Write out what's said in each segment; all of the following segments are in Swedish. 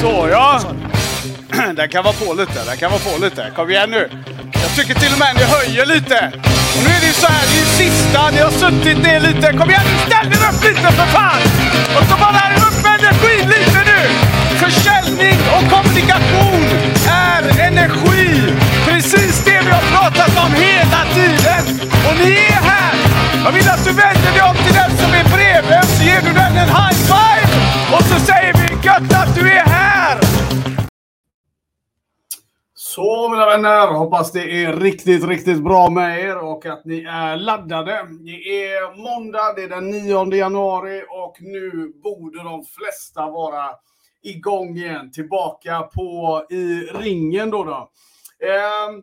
Så ja. Den kan vara på lite, den kan vara på lite. Kom igen nu. Jag tycker till och med ni höjer lite. Och nu är det ju så här, det är ju sista, ni har suttit ner lite. Kom igen nu, ställ er upp lite för fan! Och så bara upp med energin lite nu! Försäljning och kommunikation är energi! Precis det vi har pratat om hela tiden! Och ni är här! Jag vill att du vänder dig om till den som är bredvid, så ger du den en high five! Och så säger vi gött att du är här! Så mina vänner, hoppas det är riktigt, riktigt bra med er och att ni är laddade. Det är måndag, det är den 9 januari och nu borde de flesta vara igång igen, tillbaka på i ringen då. då. Eh,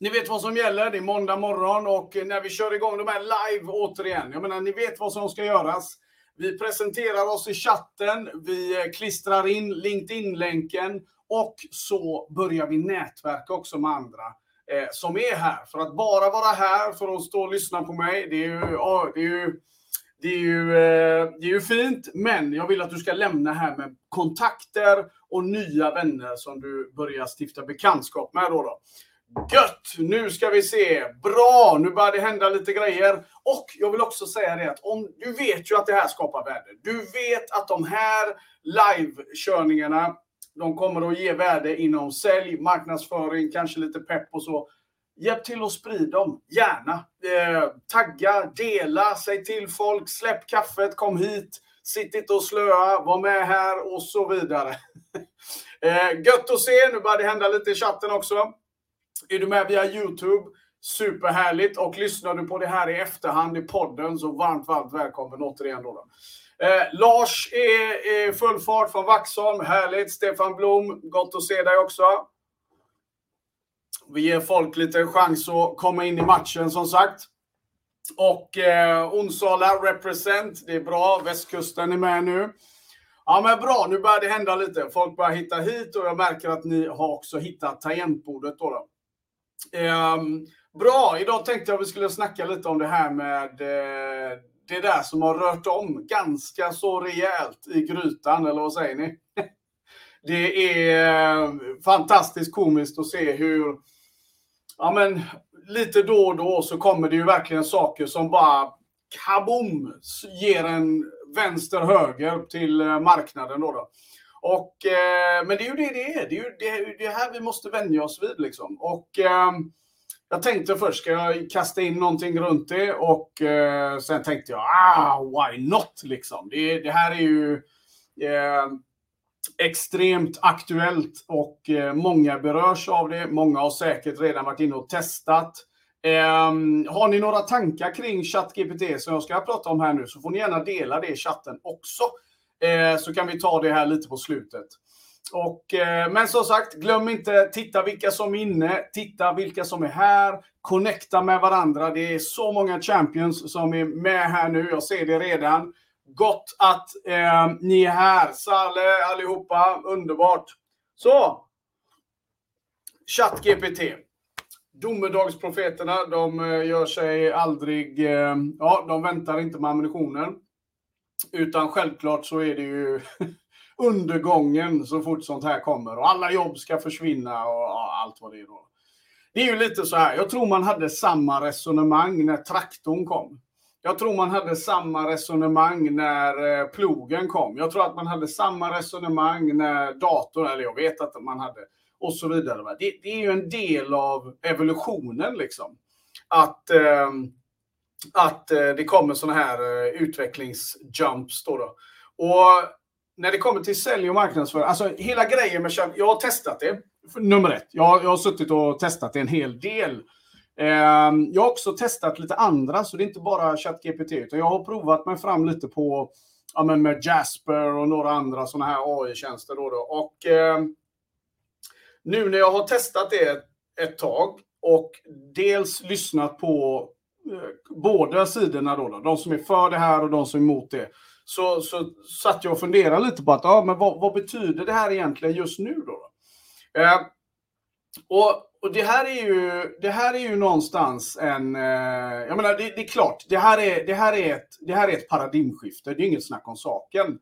ni vet vad som gäller, det är måndag morgon och när vi kör igång de här live återigen, jag menar ni vet vad som ska göras. Vi presenterar oss i chatten, vi eh, klistrar in LinkedIn-länken och så börjar vi nätverka också med andra eh, som är här. För att bara vara här för att stå och lyssna på mig, det är ju, ja, det är ju, det är ju, eh, det är ju fint. Men jag vill att du ska lämna här med kontakter och nya vänner som du börjar stifta bekantskap med. Då, då. Gött! Nu ska vi se. Bra! Nu börjar det hända lite grejer. Och jag vill också säga det att om, du vet ju att det här skapar värde. Du vet att de här livekörningarna de kommer att ge värde inom sälj, marknadsföring, kanske lite pepp och så. Hjälp till att sprida dem, gärna. Eh, tagga, dela, säg till folk, släpp kaffet, kom hit, sitt inte och slöa, var med här och så vidare. eh, gött att se, nu börjar det hända lite i chatten också. Är du med via Youtube? Superhärligt! Och lyssnar du på det här i efterhand i podden så varmt, varmt välkommen återigen. Då, då. Eh, Lars är, är full fart från Vaxholm. Härligt. Stefan Blom, gott att se dig också. Vi ger folk lite chans att komma in i matchen som sagt. Och eh, Onsala represent. Det är bra. Västkusten är med nu. Ja men bra, nu börjar det hända lite. Folk börjar hitta hit och jag märker att ni har också hittat tangentbordet. Då, då. Um, bra, idag tänkte jag att vi skulle snacka lite om det här med uh, det där som har rört om ganska så rejält i grytan, eller vad säger ni? Det är uh, fantastiskt komiskt att se hur, ja men lite då och då så kommer det ju verkligen saker som bara kaboom ger en vänster-höger till eh, marknaden då. då. Och, eh, men det är ju det det är. Det är ju det, det här vi måste vänja oss vid liksom. Och eh, jag tänkte först, ska jag kasta in någonting runt det? Och eh, sen tänkte jag, ah, why not liksom? Det, det här är ju eh, extremt aktuellt och eh, många berörs av det. Många har säkert redan varit inne och testat. Um, har ni några tankar kring ChatGPT som jag ska prata om här nu så får ni gärna dela det i chatten också. Eh, så kan vi ta det här lite på slutet. Och, eh, men som sagt, glöm inte, titta vilka som är inne, titta vilka som är här, connecta med varandra. Det är så många champions som är med här nu, jag ser det redan. Gott att eh, ni är här, Saleh, allihopa, underbart. Så! ChatGPT. Domedagsprofeterna, de eh, gör sig aldrig, eh, ja, de väntar inte med ammunitionen. Utan självklart så är det ju undergången så fort sånt här kommer och alla jobb ska försvinna och allt vad det är då. Det är ju lite så här, jag tror man hade samma resonemang när traktorn kom. Jag tror man hade samma resonemang när eh, plogen kom. Jag tror att man hade samma resonemang när datorn, eller jag vet att man hade, och så vidare. Det, det är ju en del av evolutionen liksom. Att, eh, att eh, det kommer sådana här eh, utvecklingsjumps då, då. Och när det kommer till sälj och marknadsföring, alltså hela grejen med jag har testat det. Nummer ett, jag, jag har suttit och testat det en hel del. Ehm, jag har också testat lite andra, så det är inte bara ChatGPT, utan jag har provat mig fram lite på ja, men med Jasper och några andra sådana här AI-tjänster. Då, då. Och eh, nu när jag har testat det ett tag och dels lyssnat på Eh, båda sidorna, då, då, de som är för det här och de som är emot det, så, så satt jag och funderade lite på att, ja, men vad, vad betyder det här egentligen just nu då? Eh, och, och det här är ju, det här är ju någonstans en, eh, jag menar det, det, är klart, det här är, det, här är ett, det här är ett paradigmskifte, det är inget snack om saken.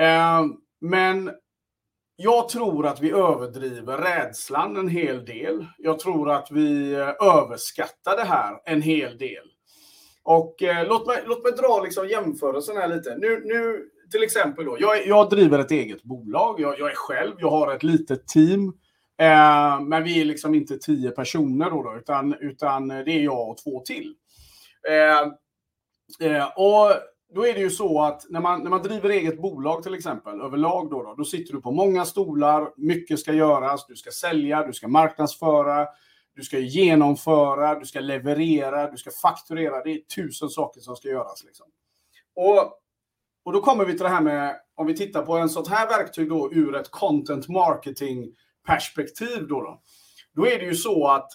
Eh, men jag tror att vi överdriver rädslan en hel del. Jag tror att vi eh, överskattar det här en hel del. Och eh, låt, mig, låt mig dra liksom jämförelsen här lite. Nu, nu till exempel då, jag, jag driver ett eget bolag. Jag, jag, är själv, jag har ett litet team. Eh, men vi är liksom inte tio personer då, då utan, utan det är jag och två till. Eh, eh, och då är det ju så att när man, när man driver eget bolag till exempel, överlag då, då, då sitter du på många stolar, mycket ska göras, du ska sälja, du ska marknadsföra, du ska genomföra, du ska leverera, du ska fakturera. Det är tusen saker som ska göras. Liksom. Och, och då kommer vi till det här med, om vi tittar på en sånt här verktyg då ur ett content marketing perspektiv då, då. Då är det ju så att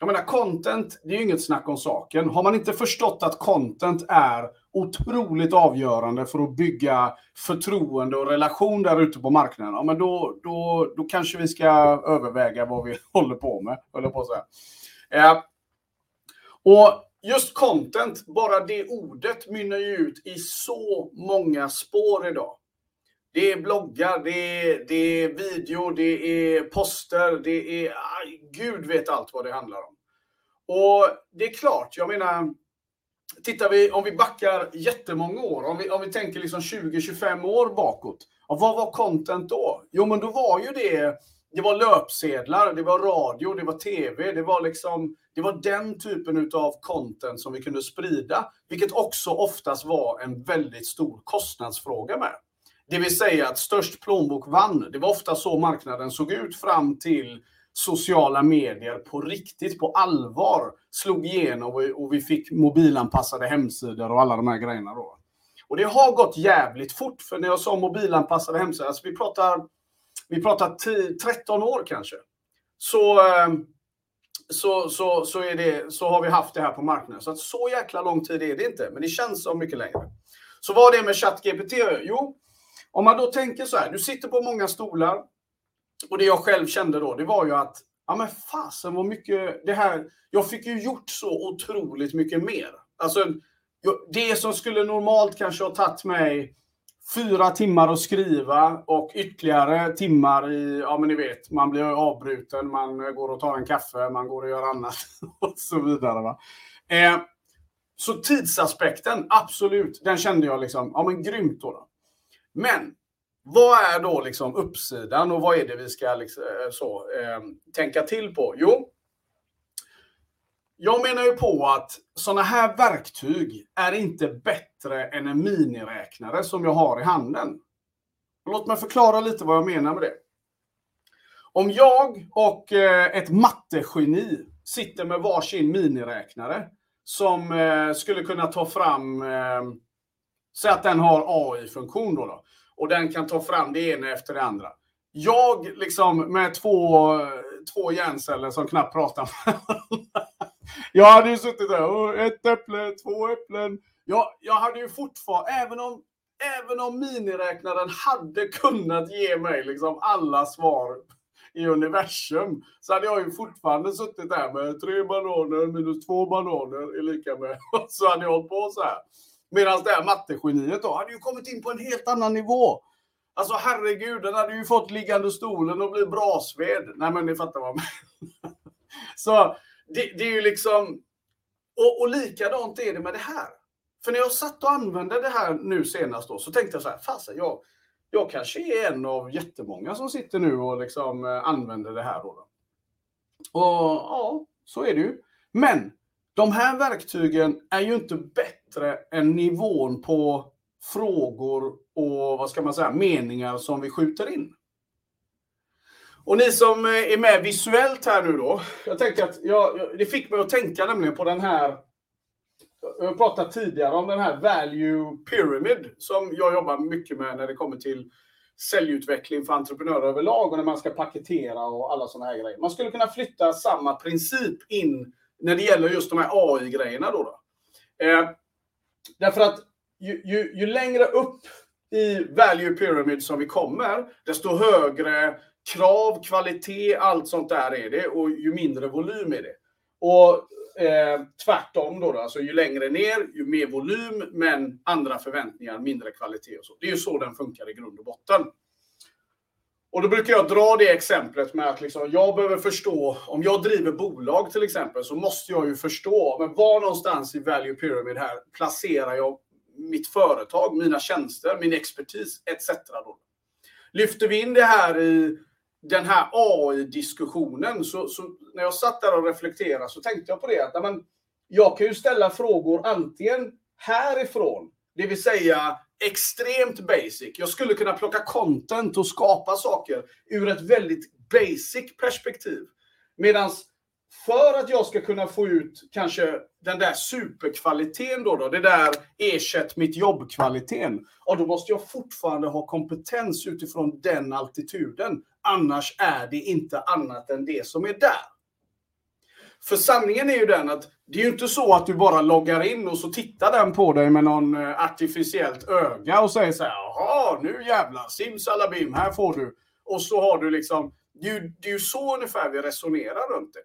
jag menar, content, det är ju inget snack om saken. Har man inte förstått att content är otroligt avgörande för att bygga förtroende och relation där ute på marknaden, ja, men då, då, då kanske vi ska överväga vad vi håller på med, håller på att säga. Eh, och just content, bara det ordet mynnar ju ut i så många spår idag. Det är bloggar, det är, det är video, det är poster, det är... Ah, gud vet allt vad det handlar om. Och det är klart, jag menar, tittar vi, om vi backar jättemånga år, om vi, om vi tänker liksom 20-25 år bakåt. Vad var content då? Jo, men då var ju det, det var löpsedlar, det var radio, det var tv, det var liksom, det var den typen av content som vi kunde sprida, vilket också oftast var en väldigt stor kostnadsfråga med. Det vill säga att störst plånbok vann. Det var ofta så marknaden såg ut fram till sociala medier på riktigt, på allvar slog igenom och vi fick mobilanpassade hemsidor och alla de här grejerna då. Och det har gått jävligt fort, för när jag sa mobilanpassade hemsidor, alltså vi pratar, vi pratar 10, 13 år kanske. Så, eh, så, så, så, är det, så har vi haft det här på marknaden. Så att så jäkla lång tid är det inte, men det känns som mycket längre. Så vad är det med ChatGPT? Jo, om man då tänker så här, du sitter på många stolar, och det jag själv kände då, det var ju att, ja men fasen vad mycket det här, jag fick ju gjort så otroligt mycket mer. Alltså, det som skulle normalt kanske ha tagit mig fyra timmar att skriva och ytterligare timmar i, ja men ni vet, man blir avbruten, man går och tar en kaffe, man går och gör annat och så vidare. Va? Eh, så tidsaspekten, absolut, den kände jag liksom, ja men grymt då. då. Men vad är då liksom uppsidan och vad är det vi ska liksom, eh, så, eh, tänka till på? Jo, jag menar ju på att sådana här verktyg är inte bättre än en miniräknare som jag har i handen. Låt mig förklara lite vad jag menar med det. Om jag och eh, ett mattegeni sitter med varsin miniräknare som eh, skulle kunna ta fram, säg att den har AI-funktion då, då och den kan ta fram det ena efter det andra. Jag liksom med två, två hjärnceller som knappt pratar med Jag hade ju suttit där, ett äpple, två äpplen. Jag, jag hade ju fortfarande, även om, även om miniräknaren hade kunnat ge mig liksom alla svar i universum så hade jag ju fortfarande suttit där med tre bananer minus två bananer är lika med. Så hade jag hållit på så här. Medan det här mattegeniet då hade ju kommit in på en helt annan nivå. Alltså herregud, den hade ju fått liggande stolen och bli brasved. Nej men ni fattar vad jag menar. Så det, det, är ju liksom... Och, och likadant är det med det här. För när jag satt och använde det här nu senast då så tänkte jag så här, fasen jag, jag kanske är en av jättemånga som sitter nu och liksom eh, använder det här. Då. Och ja, så är det ju. Men de här verktygen är ju inte bättre än nivån på frågor och vad ska man säga, meningar som vi skjuter in. Och ni som eh, är med visuellt här nu då. Jag tänkte att jag, det fick mig att tänka nämligen på den här. Jag har pratat tidigare om den här value pyramid som jag jobbar mycket med när det kommer till säljutveckling för entreprenörer överlag och när man ska paketera och alla sådana här grejer. Man skulle kunna flytta samma princip in när det gäller just de här AI-grejerna. Då, då. Eh, Därför att ju, ju, ju, längre upp i value pyramid som vi kommer, desto högre krav, kvalitet, allt sånt där är det och ju mindre volym är det. Och eh, tvärtom då, då, alltså ju längre ner, ju mer volym, men andra förväntningar, mindre kvalitet och så. Det är ju så den funkar i grund och botten. Och då brukar jag dra det exemplet med att liksom, jag behöver förstå, om jag driver bolag till exempel, så måste jag ju förstå, men var någonstans i value pyramid här placerar jag mitt företag, mina tjänster, min expertis etc. Då. Lyfter vi in det här i den här AI-diskussionen, så, så, när jag satt där och reflekterade så tänkte jag på det att men, jag kan ju ställa frågor antingen härifrån, det vill säga extremt basic. Jag skulle kunna plocka content och skapa saker ur ett väldigt basic perspektiv. Medan för att jag ska kunna få ut kanske den där superkvaliteten då, då det där ersätt mitt jobb-kvaliteten, och då måste jag fortfarande ha kompetens utifrån den altituden. Annars är det inte annat än det som är där. För sanningen är ju den att det är ju inte så att du bara loggar in och så tittar den på dig med någon eh, artificiellt öga och säger så här, jaha, nu jävlar, simsalabim, här får du. Och så har du liksom, det är, ju, det är ju så ungefär vi resonerar runt det.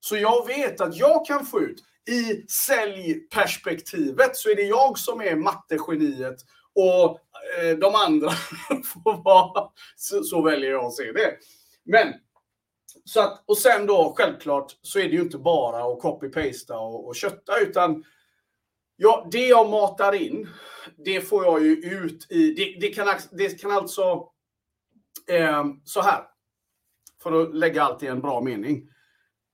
Så jag vet att jag kan få ut, i säljperspektivet så är det jag som är mattegeniet och eh, de andra får vara, så, så väljer jag att se det. Men så att, och sen då självklart så är det ju inte bara att copy-pasta och, och kötta utan ja, det jag matar in, det får jag ju ut i, det, det kan, det kan alltså, eh, så här, för att lägga allt i en bra mening.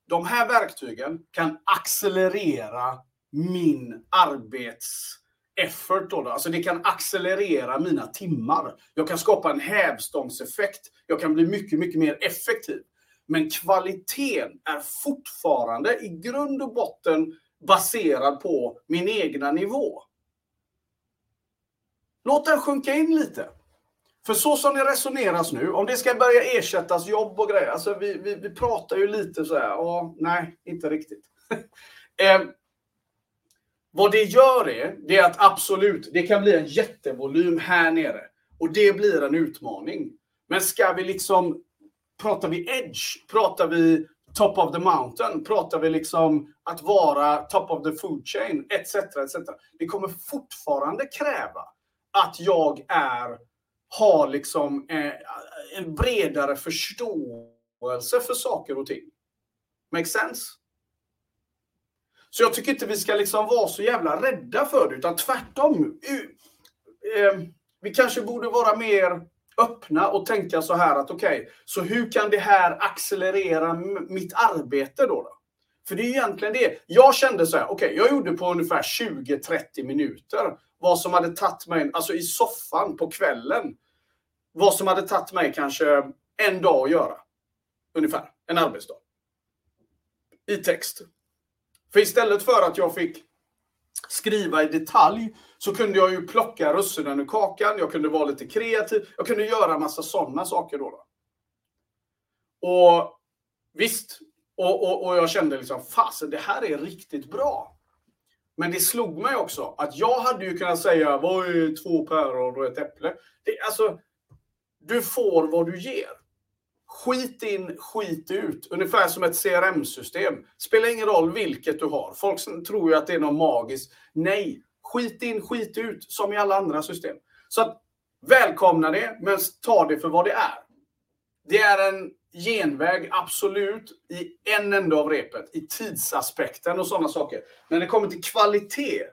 De här verktygen kan accelerera min arbets effort. Då, alltså det kan accelerera mina timmar. Jag kan skapa en hävstångseffekt. Jag kan bli mycket, mycket mer effektiv. Men kvaliteten är fortfarande i grund och botten baserad på min egna nivå. Låt den sjunka in lite. För så som det resoneras nu, om det ska börja ersättas jobb och grejer, alltså vi, vi, vi pratar ju lite så här, ja, nej, inte riktigt. eh, vad det gör är, det är att absolut, det kan bli en jättevolym här nere. Och det blir en utmaning. Men ska vi liksom pratar vi edge? Pratar vi top of the mountain? Pratar vi liksom att vara top of the food chain? Etc. etc. Det kommer fortfarande kräva att jag är, har liksom eh, en bredare förståelse för saker och ting. Make sense? Så jag tycker inte vi ska liksom vara så jävla rädda för det, utan tvärtom. Eh, vi kanske borde vara mer öppna och tänka så här att okej, okay, så hur kan det här accelerera mitt arbete då? då? För det är egentligen det. Jag kände så här, okej, okay, jag gjorde på ungefär 20-30 minuter vad som hade tagit mig, alltså i soffan på kvällen, vad som hade tagit mig kanske en dag att göra. Ungefär, en arbetsdag. I text. För istället för att jag fick skriva i detalj så kunde jag ju plocka russinen ur kakan, jag kunde vara lite kreativ, jag kunde göra en massa sådana saker då. då. Och visst, och, och, och jag kände liksom, fasen det här är riktigt bra. Men det slog mig också att jag hade ju kunnat säga, vad är två päron och ett äpple? Det, alltså, du får vad du ger. Skit in, skit ut. Ungefär som ett CRM-system. Spelar ingen roll vilket du har. Folk tror ju att det är något magiskt. Nej, skit in, skit ut. Som i alla andra system. Så att, välkomna det, men ta det för vad det är. Det är en genväg, absolut, i en ände av repet. I tidsaspekten och sådana saker. När det kommer till kvalitet,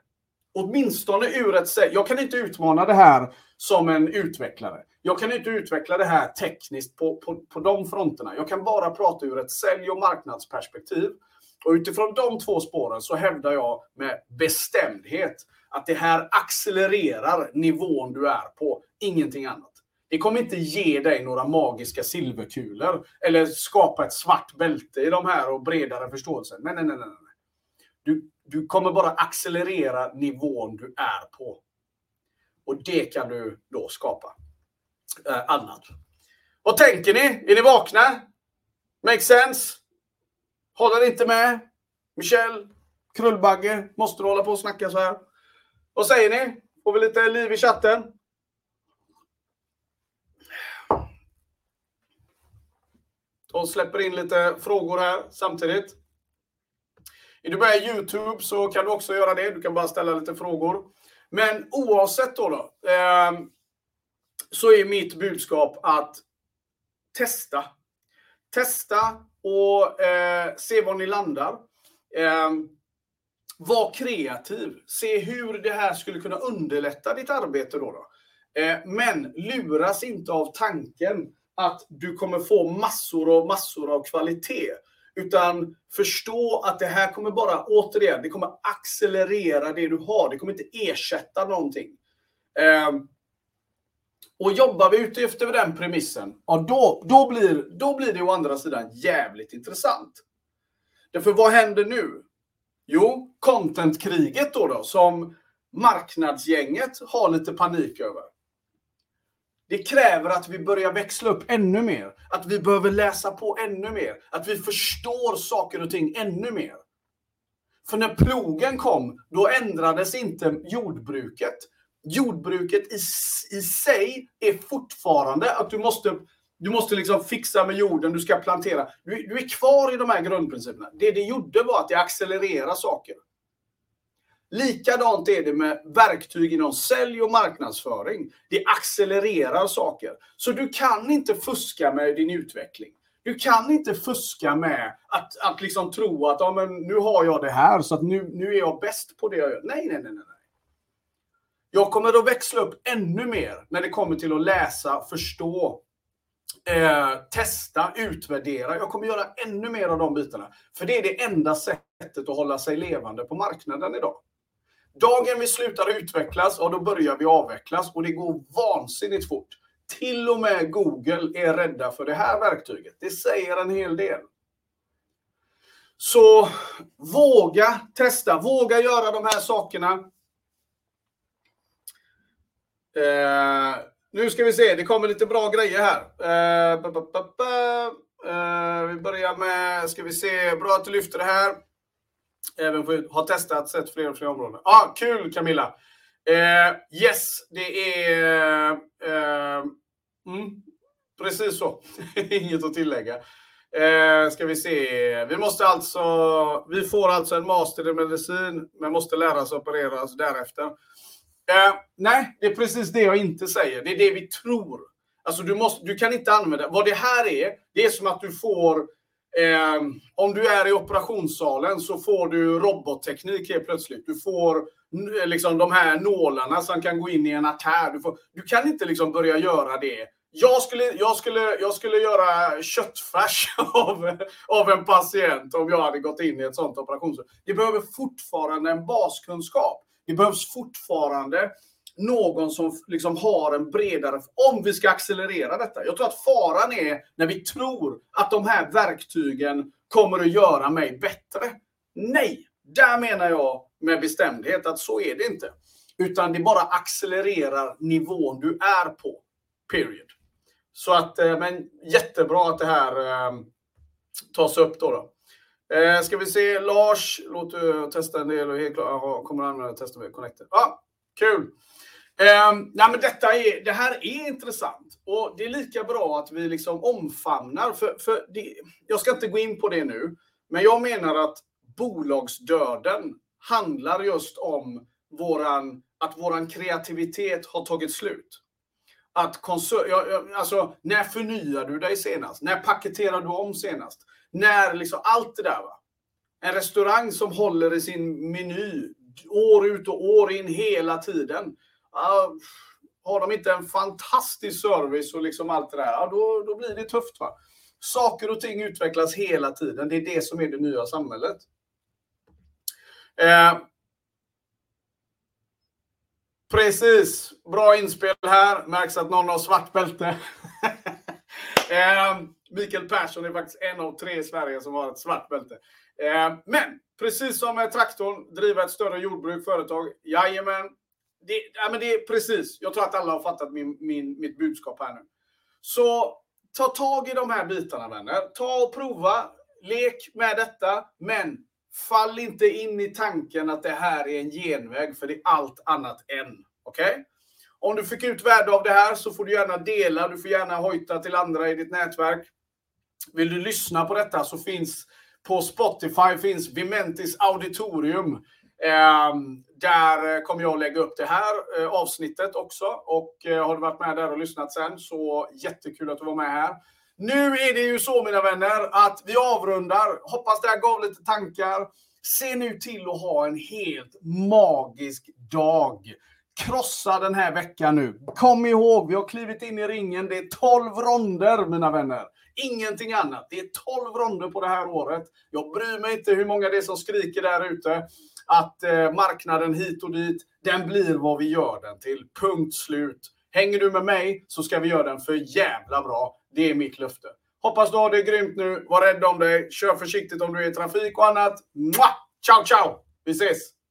åtminstone ur ett... Jag kan inte utmana det här som en utvecklare. Jag kan inte utveckla det här tekniskt på, på, på de fronterna. Jag kan bara prata ur ett sälj och marknadsperspektiv. Och utifrån de två spåren så hävdar jag med bestämdhet att det här accelererar nivån du är på, ingenting annat. Det kommer inte ge dig några magiska silverkulor eller skapa ett svart bälte i de här och bredare förståelse. Nej, nej, nej. nej. Du, du kommer bara accelerera nivån du är på. Och det kan du då skapa eh, annat. Vad tänker ni? Är ni vakna? Make sense? Håller inte med? Michel? Krullbagge? Måste du hålla på och snacka så här? Vad säger ni? Får vi lite liv i chatten? Och släpper in lite frågor här samtidigt. Är du med i Youtube så kan du också göra det. Du kan bara ställa lite frågor. Men oavsett då, då eh, så är mitt budskap att testa. Testa och eh, se var ni landar. Eh, var kreativ. Se hur det här skulle kunna underlätta ditt arbete. Då, då. Eh, men luras inte av tanken att du kommer få massor och massor av kvalitet. Utan förstå att det här kommer bara, återigen, det kommer accelerera det du har. Det kommer inte ersätta någonting. Eh, och jobbar vi ute efter den premissen, ja då, då, blir, då blir det å andra sidan jävligt intressant. Därför vad händer nu? Jo, contentkriget då, då som marknadsgänget har lite panik över. Det kräver att vi börjar växla upp ännu mer. Att vi behöver läsa på ännu mer. Att vi förstår saker och ting ännu mer. För när plogen kom, då ändrades inte jordbruket. Jordbruket i, i sig är fortfarande att du måste, du måste liksom fixa med jorden, du ska plantera. Du, du är kvar i de här grundprinciperna. Det det gjorde var att det accelererade saker. Likadant är det med verktyg inom sälj och marknadsföring. Det accelererar saker. Så du kan inte fuska med din utveckling. Du kan inte fuska med att, att liksom tro att ja, men nu har jag det här så att nu, nu är jag bäst på det jag gör. Nej, nej, nej. nej. Jag kommer att växla upp ännu mer när det kommer till att läsa, förstå, eh, testa, utvärdera. Jag kommer göra ännu mer av de bitarna. För det är det enda sättet att hålla sig levande på marknaden idag. Dagen vi slutar utvecklas, ja då börjar vi avvecklas och det går vansinnigt fort. Till och med Google är rädda för det här verktyget. Det säger en hel del. Så våga testa, våga göra de här sakerna. Eh, nu ska vi se, det kommer lite bra grejer här. Eh, eh, vi börjar med, ska vi se, bra att du lyfter det här. Även för har testat, sett fler och fler områden. Ah, kul Camilla! Uh, yes, det är... Eh, mm, precis så. Inget att tillägga. Eh, ska vi se. Vi måste alltså... Vi får alltså en master i medicin, men måste lära oss operera därefter. Eh, nej, det är precis det jag inte säger. Det är det vi tror. Alltså du, måste, du kan inte använda... Vad det här är, det är som att du får Eh, om du är i operationssalen så får du robotteknik helt plötsligt. Du får eh, liksom de här nålarna som kan gå in i en artär. Du, får, du kan inte liksom börja göra det. Jag skulle, jag skulle, jag skulle göra köttfärs av, av en patient om jag hade gått in i ett sånt operationsrum. Det behöver fortfarande en baskunskap. Det behövs fortfarande någon som liksom har en bredare... Om vi ska accelerera detta. Jag tror att faran är när vi tror att de här verktygen kommer att göra mig bättre. Nej, där menar jag med bestämdhet att så är det inte. Utan det bara accelererar nivån du är på. Period. Så att, eh, men jättebra att det här eh, tas upp då. då. Eh, ska vi se, Lars, låt du testa en del och helt klart, kommer använda testa med Connected. Ah, kul! Eh, nej, men detta är, det här är intressant och det är lika bra att vi liksom omfamnar. För, för det, jag ska inte gå in på det nu, men jag menar att bolagsdöden handlar just om våran, att våran kreativitet har tagit slut. Att konsum, alltså, när förnyar du dig senast? När paketerar du om senast? När liksom allt det där. Va? En restaurang som håller i sin meny år ut och år in hela tiden uh, har de inte en fantastisk service och liksom allt det där, ja, då, då blir det tufft. Va? Saker och ting utvecklas hela tiden. Det är det som är det nya samhället. Eh, precis. Bra inspel här. Märks att någon har svart bälte. eh, Mikael Persson är faktiskt en av tre i Sverige som har ett svart bälte. Eh, men precis som med traktorn, driva ett större jordbruk, företag. Jajamän, det, ja, men det är precis. Jag tror att alla har fattat min, min, mitt budskap här nu. Så ta tag i de här bitarna vänner. Ta och prova. Lek med detta. Men fall inte in i tanken att det här är en genväg, för det är allt annat än. Okej? Okay? Om du fick ut värde av det här så får du gärna dela. Du får gärna hojta till andra i ditt nätverk. Vill du lyssna på detta så finns på Spotify finns Vimentis auditorium. Ehm, eh, där kommer jag lägga upp det här eh, avsnittet också. Och eh, har du varit med där och lyssnat sen så jättekul att du var med här. Nu är det ju så mina vänner att vi avrundar. Hoppas det här gav lite tankar. Se nu till att ha en helt magisk dag. Krossa den här veckan nu. Kom ihåg, vi har klivit in i ringen. Det är 12 ronder mina vänner. Ingenting annat. Det är 12 ronder på det här året. Jag bryr mig inte hur många det är som skriker där ute. Att eh, marknaden hit och dit, den blir vad vi gör den till. Punkt slut. Hänger du med mig så ska vi göra den för jävla bra. Det är mitt löfte. Hoppas du har det grymt nu. Var rädd om dig. Kör försiktigt om du är i trafik och annat. Mua! Ciao, ciao! Vi ses!